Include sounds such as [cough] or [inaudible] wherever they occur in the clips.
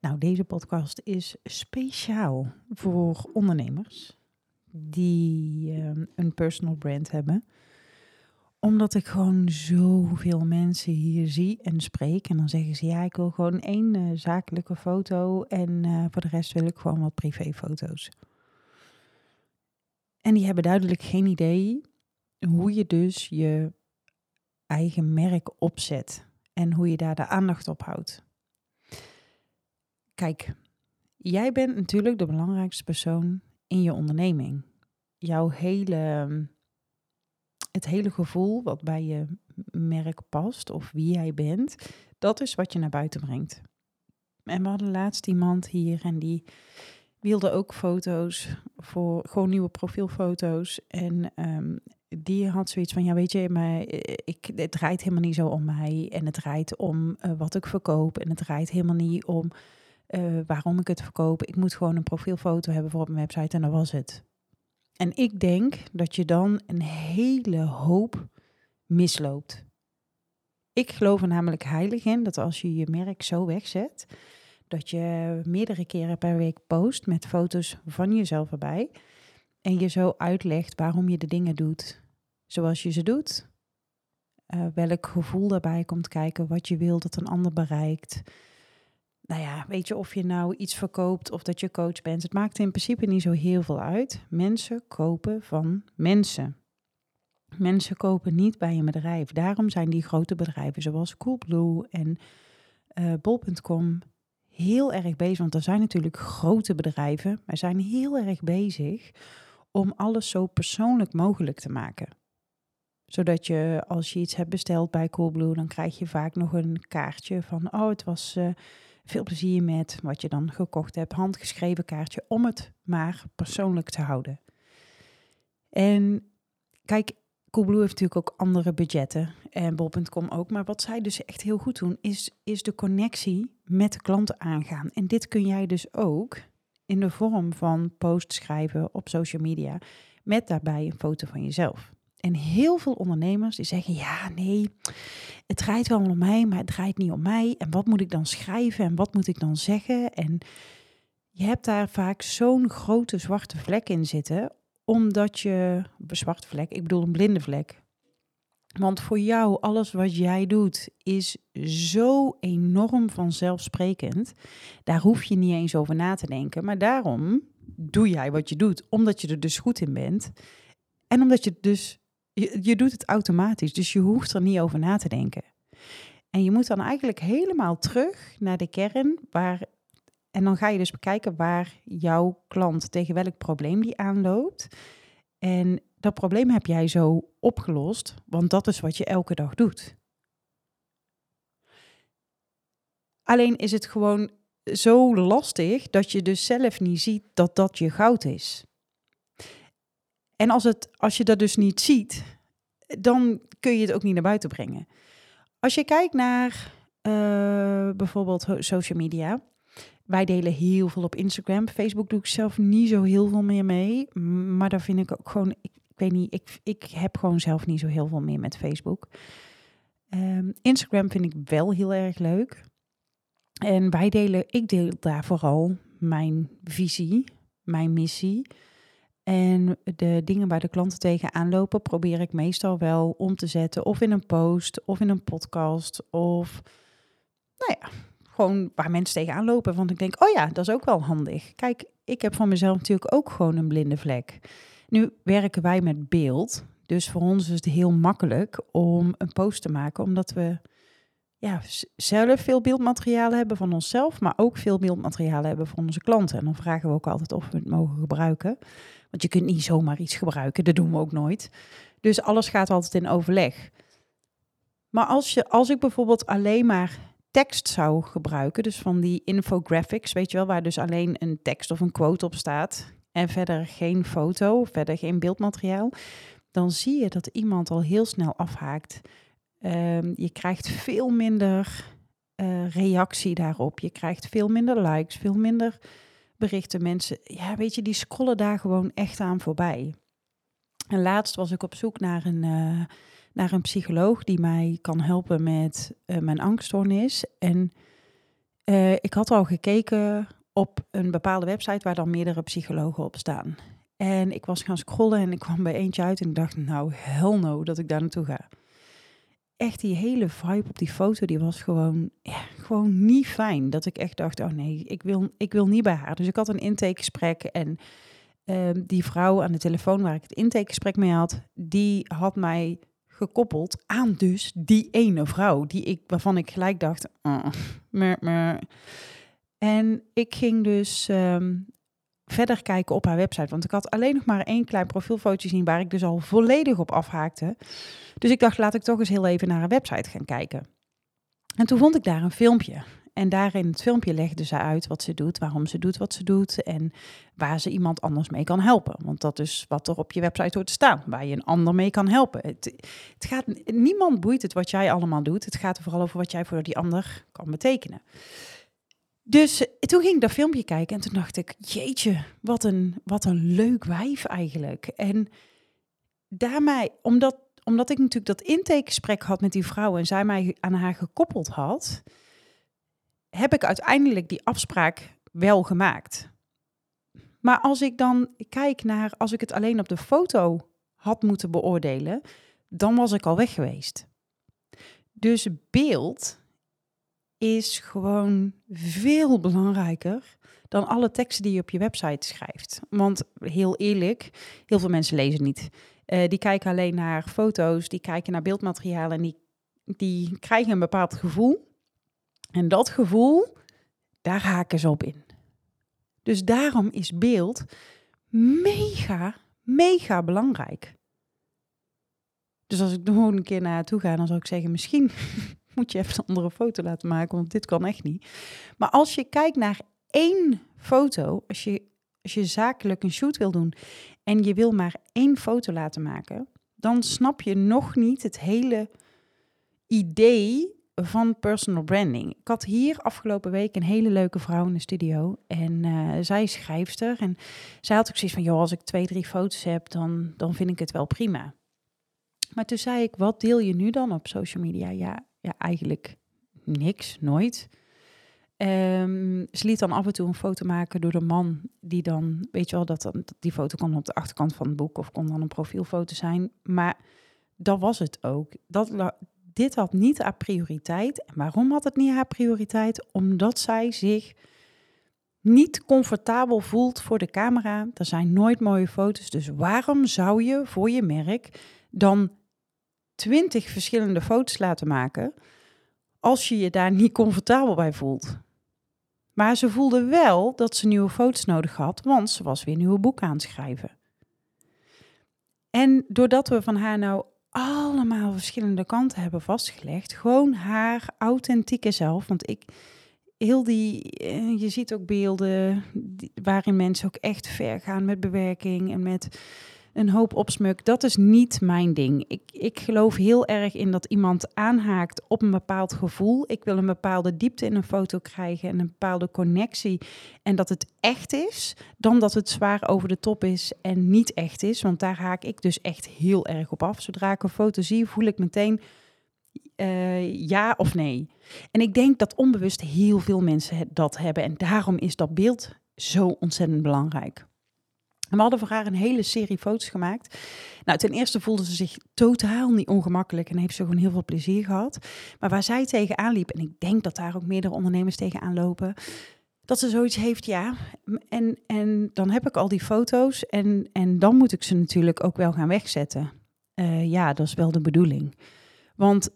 Nou, deze podcast is speciaal voor ondernemers die ehm, een personal brand hebben. Omdat ik gewoon zoveel mensen hier zie en spreek. En dan zeggen ze, ja, ik wil gewoon één eh, zakelijke foto en eh, voor de rest wil ik gewoon wat privéfoto's. En die hebben duidelijk geen idee hoe je dus je eigen merk opzet en hoe je daar de aandacht op houdt. Kijk, jij bent natuurlijk de belangrijkste persoon in je onderneming. Jouw hele, het hele gevoel wat bij je merk past of wie jij bent, dat is wat je naar buiten brengt. En we hadden laatst iemand hier en die wilde ook foto's voor gewoon nieuwe profielfoto's. En ehm, die had zoiets van, ja weet je, maar eh, ik, het draait helemaal niet zo om mij. En het draait om uh, wat ik verkoop. En het draait helemaal niet om uh, waarom ik het verkoop. Ik moet gewoon een profielfoto hebben voor op mijn website en dat was het. En ik denk dat je dan een hele hoop misloopt. Ik geloof er namelijk heilig in dat als je je merk zo wegzet, dat je meerdere keren per week post met foto's van jezelf erbij. En je zo uitlegt waarom je de dingen doet zoals je ze doet. Uh, welk gevoel daarbij komt kijken, wat je wil dat een ander bereikt. Nou ja, weet je of je nou iets verkoopt of dat je coach bent. Het maakt in principe niet zo heel veel uit. Mensen kopen van mensen. Mensen kopen niet bij een bedrijf. Daarom zijn die grote bedrijven zoals Coolblue en uh, Bol.com heel erg bezig. Want er zijn natuurlijk grote bedrijven, maar zijn heel erg bezig om alles zo persoonlijk mogelijk te maken. Zodat je als je iets hebt besteld bij Coolblue, dan krijg je vaak nog een kaartje van, oh het was uh, veel plezier met wat je dan gekocht hebt, handgeschreven kaartje, om het maar persoonlijk te houden. En kijk, Coolblue heeft natuurlijk ook andere budgetten en bol.com ook. Maar wat zij dus echt heel goed doen, is, is de connectie met de klanten aangaan. En dit kun jij dus ook in de vorm van post schrijven op social media, met daarbij een foto van jezelf. En heel veel ondernemers die zeggen, ja nee, het draait wel om mij, maar het draait niet om mij. En wat moet ik dan schrijven en wat moet ik dan zeggen? En je hebt daar vaak zo'n grote zwarte vlek in zitten, omdat je, een zwarte vlek, ik bedoel een blinde vlek. Want voor jou, alles wat jij doet, is zo enorm vanzelfsprekend. Daar hoef je niet eens over na te denken. Maar daarom doe jij wat je doet, omdat je er dus goed in bent. En omdat je dus, je, doet het automatisch. Dus je hoeft er niet over na te denken. En je moet dan eigenlijk helemaal terug naar de kern waar. En dan ga je dus bekijken waar jouw klant tegen welk probleem die aanloopt. En dat probleem heb jij zo opgelost, want dat is wat je elke dag doet. Alleen is het gewoon zo lastig dat je dus zelf niet ziet dat dat je goud is. En als, het, als je dat dus niet ziet, dan kun je het ook niet naar buiten brengen. Als je kijkt naar uh, bijvoorbeeld social media, wij delen heel veel op Instagram. Facebook doe ik zelf niet zo heel veel meer mee. Maar daar vind ik ook gewoon, ik, weet niet, ik, ik heb gewoon zelf niet zo heel veel meer met Facebook. Um, Instagram vind ik wel heel erg leuk. En wij delen, ik deel daar vooral mijn visie, mijn missie. En de dingen waar de klanten tegenaan lopen, probeer ik meestal wel om te zetten. Of in een post, of in een podcast, of nou ja, gewoon waar mensen tegenaan lopen. Want ik denk, oh ja, dat is ook wel handig. Kijk, ik heb van mezelf natuurlijk ook gewoon een blinde vlek. Nu werken wij met beeld. Dus voor ons is het heel makkelijk om een post te maken, omdat we ja, zelf veel beeldmateriaal hebben van onszelf, maar ook veel beeldmateriaal hebben van onze klanten. En dan vragen we ook altijd of we het mogen gebruiken. Want je kunt niet zomaar iets gebruiken, dat doen we ook nooit. Dus alles gaat altijd in overleg. Maar als, je, als ik bijvoorbeeld alleen maar tekst zou gebruiken, dus van die infographics, weet je wel, waar dus alleen een tekst of een quote op staat en verder geen foto, verder geen beeldmateriaal, dan zie je dat iemand al heel snel afhaakt. Um, je krijgt veel minder uh, reactie daarop. Je krijgt veel minder likes, veel minder berichten. Mensen, ja, weet je, die scrollen daar gewoon echt aan voorbij. En laatst was ik op zoek naar een, uh, naar een psycholoog die mij kan helpen met uh, mijn angststoornis. En eh, ik had al gekeken op een bepaalde website waar dan meerdere psychologen op staan. En ik was gaan scrollen en ik kwam bij eentje uit en ik dacht, nou, hell no, dat ik daar naartoe ga. Echt die hele vibe op die foto, die was gewoon, ja, gewoon niet fijn. Dat ik echt dacht, oh nee, ik wil, ik wil niet bij haar. Dus ik had een intakegesprek en ehm, die vrouw aan de telefoon waar ik het intakegesprek mee had, die had mij gekoppeld aan dus die ene vrouw, die ik, waarvan ik gelijk dacht, oh, mer. En ik ging dus ehm, verder kijken op haar website. Want ik had alleen nog maar één klein profielfotootje zien waar ik dus al volledig op afhaakte. Dus ik dacht, laat ik toch eens heel even naar haar website gaan kijken. En toen vond ik daar een filmpje. En daarin het filmpje legde ze uit wat ze doet, waarom ze doet wat ze doet en waar ze iemand anders mee kan helpen. Want dat is wat er op je website hoort te staan, waar je een ander mee kan helpen. Het, het gaat, niemand boeit het wat jij allemaal doet. Het gaat er vooral over wat jij voor die ander kan betekenen. Dus toen ging ik dat filmpje kijken en toen dacht ik, jeetje, wat een, wat een leuk wijf eigenlijk. En daarmee, omdat, omdat ik natuurlijk dat intakegesprek had met die vrouw en zij mij aan haar gekoppeld had, heb ik uiteindelijk die afspraak wel gemaakt. Maar als ik dan kijk naar, als ik het alleen op de foto had moeten beoordelen, dan was ik al weg geweest. Dus beeld is gewoon veel belangrijker dan alle teksten die je op je website schrijft. Want heel eerlijk, heel veel mensen lezen niet. Uh, die kijken alleen naar foto's, die kijken naar beeldmateriaal en die, die krijgen een bepaald gevoel. En dat gevoel, daar haken ze op in. Dus daarom is beeld mega, mega belangrijk. Dus als ik er gewoon een keer naartoe ga, dan zou ik zeggen, misschien moet je even een andere foto laten maken, want dit kan echt niet. Maar als je kijkt naar één foto, als je, als je zakelijk een shoot wil doen en je wil maar één foto laten maken, dan snap je nog niet het hele idee van personal branding. Ik had hier afgelopen week een hele leuke vrouw in de studio. En uh, zij is schrijfster. En zij had ook zoiets van, joh, als ik twee, drie foto's heb, dan, dan vind ik het wel prima. Maar toen zei ik, wat deel je nu dan op social media? Ja, ja eigenlijk niks, nooit. Um, ze liet dan af en toe een foto maken door de man die dan, weet je wel, dat, dat die foto kon op de achterkant van het boek of kon dan een profielfoto zijn. Maar dat was het ook. Dat, dit had niet haar prioriteit. En waarom had het niet haar prioriteit? Omdat zij zich niet comfortabel voelt voor de camera. Er zijn nooit mooie foto's. Dus waarom zou je voor je merk dan twintig verschillende foto's laten maken als je je daar niet comfortabel bij voelt? Maar ze voelde wel dat ze nieuwe foto's nodig had, want ze was weer een nieuwe boek aan het schrijven. En doordat we van haar nou allemaal verschillende kanten hebben vastgelegd. Gewoon haar authentieke zelf. Want ik, heel die, eh, je ziet ook beelden waarin mensen ook echt ver gaan met bewerking en met een hoop opsmuk. Dat is niet mijn ding. Ik, ik geloof heel erg in dat iemand aanhaakt op een bepaald gevoel. Ik wil een bepaalde diepte in een foto krijgen en een bepaalde connectie. En dat het echt is, dan dat het zwaar over de top is en niet echt is. Want daar haak ik dus echt heel erg op af. Zodra ik een foto zie, voel ik meteen uh, ja of nee. En ik denk dat onbewust heel veel mensen dat hebben. En daarom is dat beeld zo ontzettend belangrijk. We hadden voor haar een hele serie foto's gemaakt. Nou, ten eerste voelde ze zich totaal niet ongemakkelijk en heeft ze gewoon heel veel plezier gehad. Maar waar zij tegenaan liep, en ik denk dat daar ook meerdere ondernemers tegenaan lopen, dat ze zoiets heeft, ja. En, en dan heb ik al die foto's en, en dan moet ik ze natuurlijk ook wel gaan wegzetten. Uh, ja, dat is wel de bedoeling. Want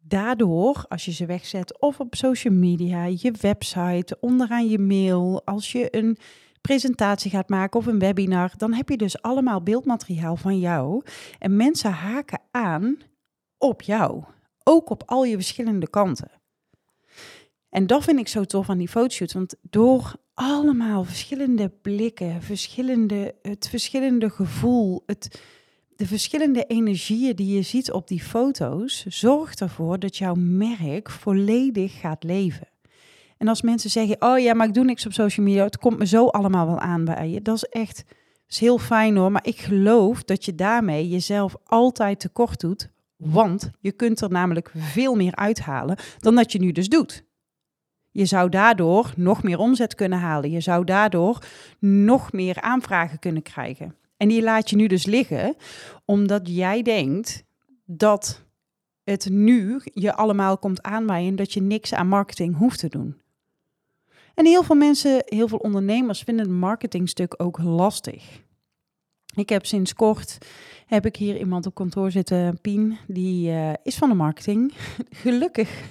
daardoor, als je ze wegzet, of op social media, je website, onderaan je mail, als je een presentatie gaat maken of een webinar, dan heb je dus allemaal beeldmateriaal van jou. En mensen haken aan op jou. Ook op al je verschillende kanten. En dat vind ik zo tof aan die fotoshoots. Want door allemaal verschillende blikken, verschillende, het verschillende gevoel, het, de verschillende energieën die je ziet op die foto's, zorgt ervoor dat jouw merk volledig gaat leven. En als mensen zeggen, oh ja, maar ik doe niks op social media, het komt me zo allemaal wel aan bij je. Dat is echt is heel fijn hoor, maar ik geloof dat je daarmee jezelf altijd tekort doet, want je kunt er namelijk veel meer uithalen dan dat je nu dus doet. Je zou daardoor nog meer omzet kunnen halen. Je zou daardoor nog meer aanvragen kunnen krijgen. En die laat je nu dus liggen, omdat jij denkt dat het nu je allemaal komt aanwaaien dat je niks aan marketing hoeft te doen. En heel veel mensen, heel veel ondernemers vinden het marketingstuk ook lastig. Ik heb sinds kort heb ik hier iemand op kantoor zitten, Pien, die uh, is van de marketing. [laughs] Gelukkig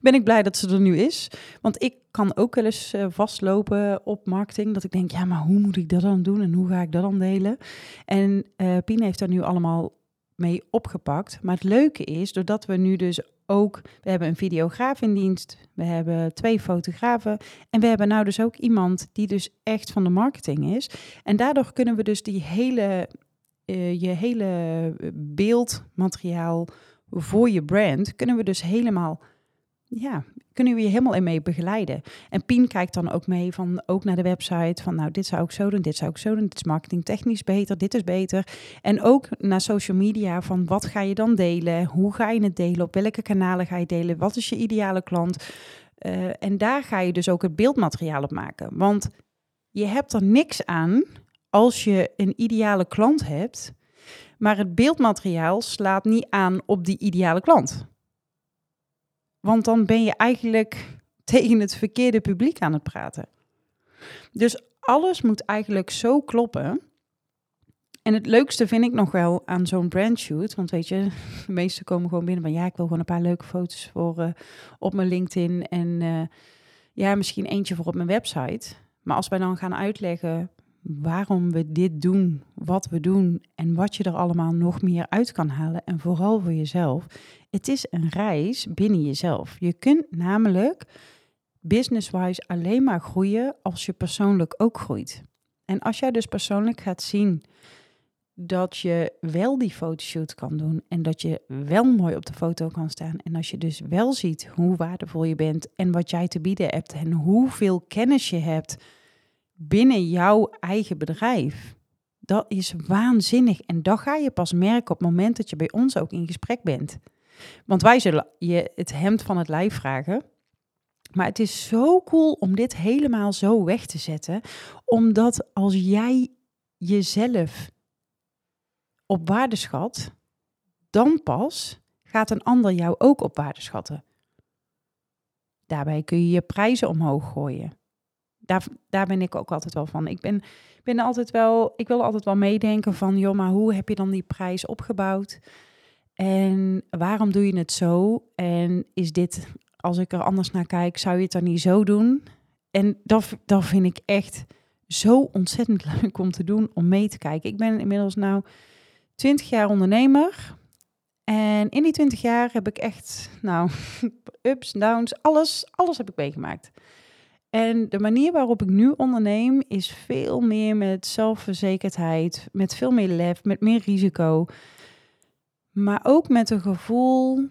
ben ik blij dat ze er nu is, want ik kan ook wel eens uh, vastlopen op marketing. Dat ik denk, ja, maar hoe moet ik dat dan doen en hoe ga ik dat dan delen? En uh, Pien heeft daar nu allemaal mee opgepakt. Maar het leuke is, doordat we nu dus ook, we hebben een videograaf in dienst, we hebben twee fotografen en we hebben nou dus ook iemand die dus echt van de marketing is. En daardoor kunnen we dus die hele, uh, je hele beeldmateriaal voor je brand, kunnen we dus helemaal ja, kunnen we je helemaal in mee begeleiden. En Pien kijkt dan ook mee van ook naar de website van nou dit zou ik zo doen, dit zou ik zo doen, dit is marketingtechnisch beter, dit is beter. En ook naar social media van wat ga je dan delen, hoe ga je het delen, op welke kanalen ga je delen, wat is je ideale klant. Uh, en daar ga je dus ook het beeldmateriaal op maken. Want je hebt er niks aan als je een ideale klant hebt, maar het beeldmateriaal slaat niet aan op die ideale klant. Want dan ben je eigenlijk [laughs] tegen het verkeerde publiek aan het praten. Dus alles moet eigenlijk zo kloppen. En het leukste vind ik nog wel aan zo'n brandshoot. Want weet je, [laughs] de meesten komen gewoon binnen van ja, ik wil gewoon een paar leuke foto's voor uh, op mijn LinkedIn. En uh, ja, misschien eentje voor op mijn website. Maar als wij dan gaan uitleggen waarom we dit doen, wat we doen en wat je er allemaal nog meer uit kan halen. En vooral voor jezelf. Het is een reis binnen jezelf. Je kunt namelijk business-wise alleen maar groeien als je persoonlijk ook groeit. En als jij dus persoonlijk gaat zien dat je wel die fotoshoot kan doen en dat je wel mooi op de foto kan staan en als je dus wel ziet hoe waardevol je bent en wat jij te bieden hebt en hoeveel kennis je hebt binnen jouw eigen bedrijf. Dat is waanzinnig. En dat ga je pas merken op het moment dat je bij ons ook in gesprek bent. Want wij zullen je het hemd van het lijf vragen. Maar het is zo cool om dit helemaal zo weg te zetten. Omdat als jij jezelf op waarde schat, dan pas gaat een ander jou ook op waarde schatten. Daarbij kun je je prijzen omhoog gooien daar, daar ben ik ook altijd wel van. Ik ben, ben altijd wel, ik wil altijd wel meedenken van, joh, maar hoe heb je dan die prijs opgebouwd? En waarom doe je het zo? En is dit, als ik er anders naar kijk, zou je het dan niet zo doen? En dat, dat vind ik echt zo ontzettend [laughs] leuk om te doen, om mee te kijken. Ik ben inmiddels nou 20 jaar ondernemer. En in die 20 jaar heb ik echt, nou, [laughs] ups, downs, alles, alles heb ik meegemaakt. En de manier waarop ik nu onderneem is veel meer met zelfverzekerdheid, met veel meer lef, met meer risico. Maar ook met een gevoel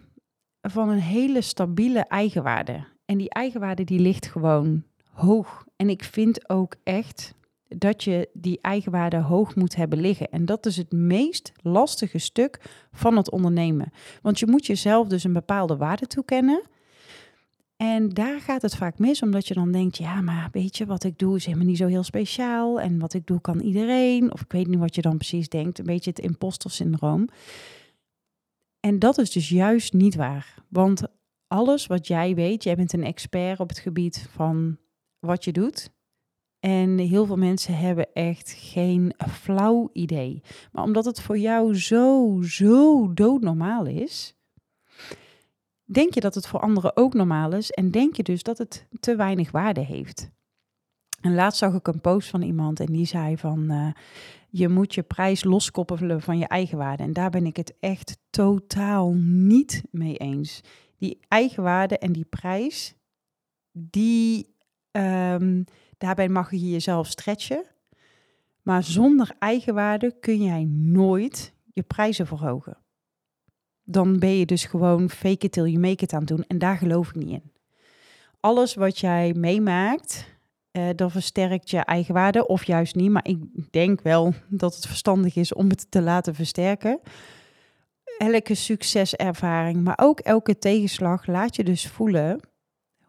van een hele stabiele eigenwaarde. En die eigenwaarde die ligt gewoon hoog. En ik vind ook echt dat je die eigenwaarde hoog moet hebben liggen. En dat is het meest lastige stuk van het ondernemen. Want je moet jezelf dus een bepaalde waarde toekennen. En daar gaat het vaak mis, omdat je dan denkt, ja, maar weet je, wat ik doe is helemaal niet zo heel speciaal. En wat ik doe kan iedereen. Of ik weet niet wat je dan precies denkt. Een beetje het imposter syndroom. En dat is dus juist niet waar. Want alles wat jij weet, jij bent een expert op het gebied van wat je doet. En heel veel mensen hebben echt geen flauw idee. Maar omdat het voor jou zo, zo doodnormaal is, denk je dat het voor anderen ook normaal is en denk je dus dat het te weinig waarde heeft. En laatst zag ik een post van iemand en die zei van uh, je moet je prijs loskoppelen van je eigen waarde. En daar ben ik het echt totaal niet mee eens. Die eigenwaarde en die prijs, die, um, daarbij mag je jezelf stretchen. Maar zonder eigenwaarde kun jij nooit je prijzen verhogen dan ben je dus gewoon fake it till you make it aan het doen. En daar geloof ik niet in. Alles wat jij meemaakt, uh, dan versterkt je eigen waarde of juist niet. Maar ik denk wel dat het verstandig is om het te laten versterken. Elke succeservaring, maar ook elke tegenslag laat je dus voelen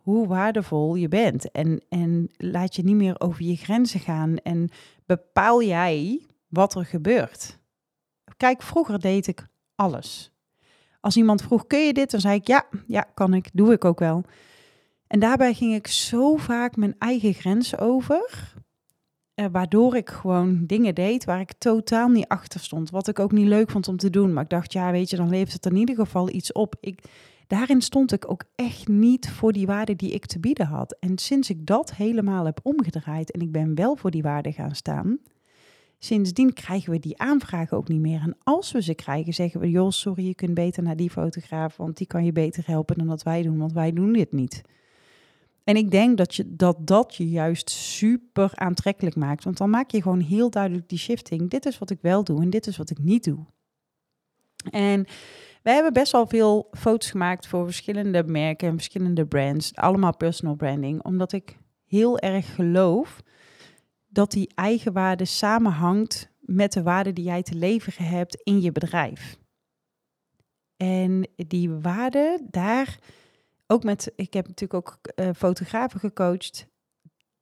hoe waardevol je bent. En, en laat je niet meer over je grenzen gaan. En bepaal jij wat er gebeurt. Kijk, vroeger deed ik alles. Als iemand vroeg, kun je dit? Dan zei ik, ja, ja, kan ik, doe ik ook wel. En daarbij ging ik zo vaak mijn eigen grenzen over, eh, waardoor ik gewoon dingen deed waar ik totaal niet achter stond. Wat ik ook niet leuk vond om te doen. Maar ik dacht, ja, weet je, dan levert het in ieder geval iets op. Ik, daarin stond ik ook echt niet voor die waarde die ik te bieden had. En sinds ik dat helemaal heb omgedraaid en ik ben wel voor die waarde gaan staan, sindsdien krijgen we die aanvragen ook niet meer. En als we ze krijgen, zeggen we, joh, sorry, je kunt beter naar die fotograaf, want die kan je beter helpen dan dat wij doen, want wij doen dit niet. En ik denk dat, je, dat dat je juist super aantrekkelijk maakt. Want dan maak je gewoon heel duidelijk die shifting. Dit is wat ik wel doe en dit is wat ik niet doe. En wij hebben best wel veel foto's gemaakt voor verschillende merken en verschillende brands. Allemaal personal branding. Omdat ik heel erg geloof dat die eigenwaarde samenhangt met de waarde die jij te leveren hebt in je bedrijf. En die waarde daar ook met, ik heb natuurlijk ook uh, fotografen gecoacht.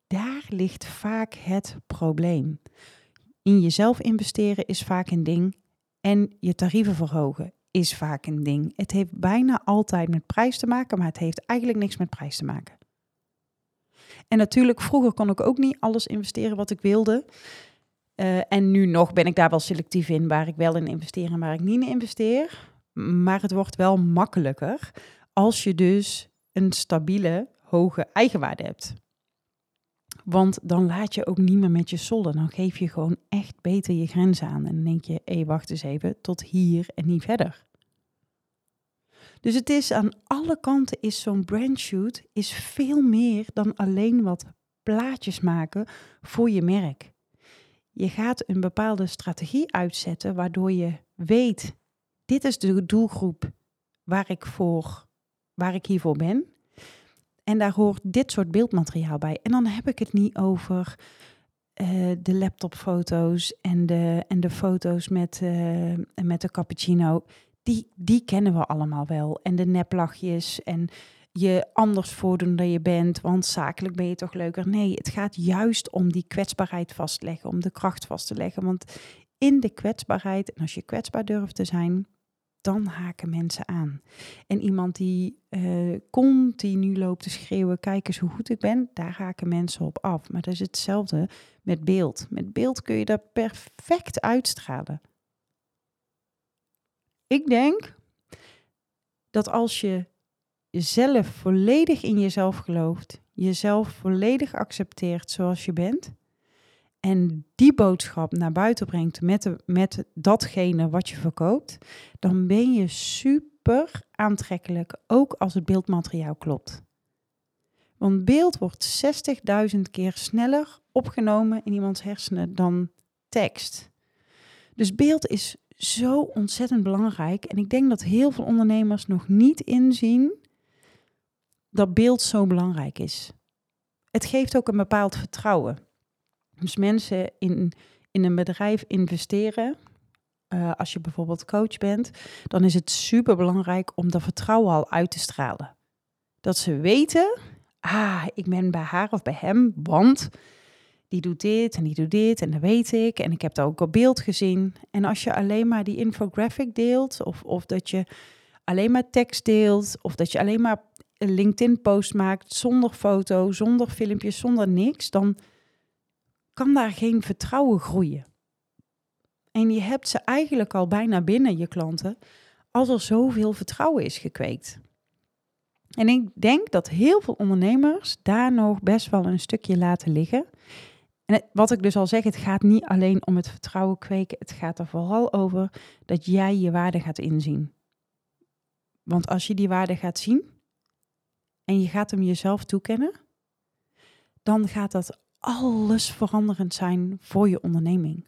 Daar ligt vaak het probleem. In jezelf investeren is vaak een ding. En je tarieven verhogen is vaak een ding. Het heeft bijna altijd met prijs te maken, maar het heeft eigenlijk niks met prijs te maken. En natuurlijk, vroeger kon ik ook niet alles investeren wat ik wilde. Uh, en nu nog ben ik daar wel selectief in waar ik wel in investeer en waar ik niet in investeer. Maar het wordt wel makkelijker als je dus een stabiele, hoge eigenwaarde hebt. Want dan laat je ook niet meer met je sollen. Dan geef je gewoon echt beter je grenzen aan. En dan denk je, hé, wacht eens even, tot hier en niet verder. Dus het is aan alle kanten is zo'n brandshoot is veel meer dan alleen wat plaatjes maken voor je merk. Je gaat een bepaalde strategie uitzetten waardoor je weet, dit is de doelgroep waar ik voor waar ik hiervoor ben. En daar hoort dit soort beeldmateriaal bij. En dan heb ik het niet over uh, de laptopfoto's en de, en de foto's met, uh, met de cappuccino. Die, die kennen we allemaal wel. En de neplachjes en je anders voordoen dan je bent, want zakelijk ben je toch leuker. Nee, het gaat juist om die kwetsbaarheid vastleggen, om de kracht vast te leggen. Want in de kwetsbaarheid, en als je kwetsbaar durft te zijn, dan haken mensen aan. En iemand die uh, continu loopt te schreeuwen, kijk eens hoe goed ik ben, daar haken mensen op af. Maar dat is hetzelfde met beeld. Met beeld kun je dat perfect uitstralen. Ik denk dat als je jezelf volledig in jezelf gelooft, jezelf volledig accepteert zoals je bent, en die boodschap naar buiten brengt met, met datgene wat je verkoopt, dan ben je super aantrekkelijk, ook als het beeldmateriaal klopt. Want beeld wordt 60.000 keer sneller opgenomen in iemands hersenen dan tekst. Dus beeld is zo ontzettend belangrijk. En ik denk dat heel veel ondernemers nog niet inzien dat beeld zo belangrijk is. Het geeft ook een bepaald vertrouwen. Dus mensen in, in een bedrijf investeren. Uh, als je bijvoorbeeld coach bent, dan is het super belangrijk om dat vertrouwen al uit te stralen. Dat ze weten, ah, ik ben bij haar of bij hem, want die doet dit en die doet dit en dat weet ik. En ik heb dat ook op beeld gezien. En als je alleen maar die infographic deelt, of, of dat je alleen maar tekst deelt, of dat je alleen maar een LinkedIn-post maakt zonder foto, zonder filmpjes, zonder niks, dan kan daar geen vertrouwen groeien. En je hebt ze eigenlijk al bijna binnen, je klanten, als er zoveel vertrouwen is gekweekt. En ik denk dat heel veel ondernemers daar nog best wel een stukje laten liggen. En wat ik dus al zeg, het gaat niet alleen om het vertrouwen kweken, het gaat er vooral over dat jij je waarde gaat inzien. Want als je die waarde gaat zien en je gaat hem jezelf toekennen, dan gaat dat alles veranderend zijn voor je onderneming.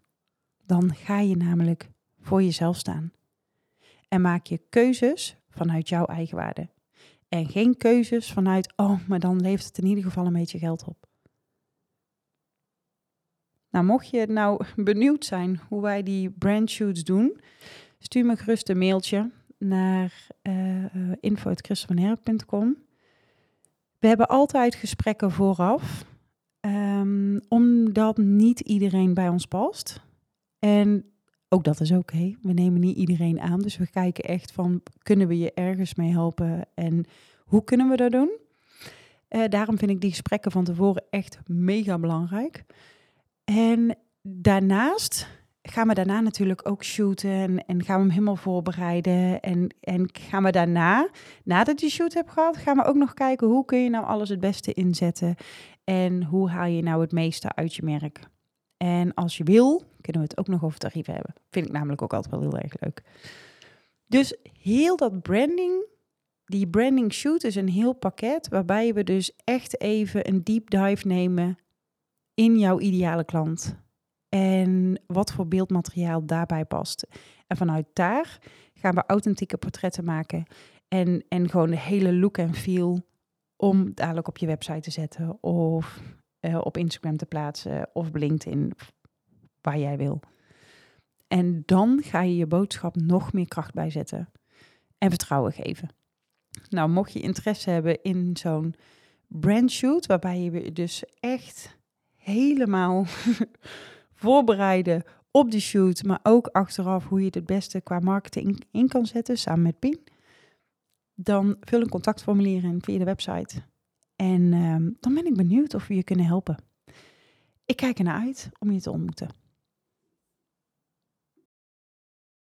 Dan ga je namelijk voor jezelf staan. En maak je keuzes vanuit jouw eigen waarde. En geen keuzes vanuit, oh, maar dan levert het in ieder geval een beetje geld op. Nou, mocht je nou [laughs] benieuwd zijn hoe wij die brand shoots doen, stuur me gerust een mailtje naar uh, We hebben altijd gesprekken vooraf, ehm, omdat niet iedereen bij ons past. En ook dat is oké. We nemen niet iedereen aan, dus we kijken echt van, kunnen we je ergens mee helpen en hoe kunnen we dat doen? Uh, daarom vind ik die gesprekken van tevoren echt mega belangrijk. En daarnaast gaan we daarna natuurlijk ook shooten en, gaan we hem helemaal voorbereiden. En, en gaan we daarna, nadat je shoot hebt gehad, gaan we ook nog kijken hoe kun je nou alles het beste inzetten. En hoe haal je nou het meeste uit je merk. En als je wil, kunnen we het ook nog over tarieven hebben. Vind ik namelijk ook altijd wel heel erg leuk. Dus heel dat branding, die branding shoot is een heel pakket waarbij we dus echt even een deep dive nemen in jouw ideale klant en wat voor beeldmateriaal daarbij past. En vanuit daar gaan we authentieke portretten maken en, en gewoon de hele look en feel om dadelijk op je website te zetten of uh, op Instagram te plaatsen of LinkedIn, waar jij wil. En dan ga je je boodschap nog meer kracht bijzetten en vertrouwen geven. Nou, mocht je interesse hebben in zo'n brandshoot, waarbij je dus echt helemaal [laughs] voorbereiden op de shoot, maar ook achteraf hoe je het beste qua marketing in kan zetten samen met Pien, dan vul een contactformulier in via de website. En uh, dan ben ik benieuwd of we je kunnen helpen. Ik kijk ernaar uit om je te ontmoeten.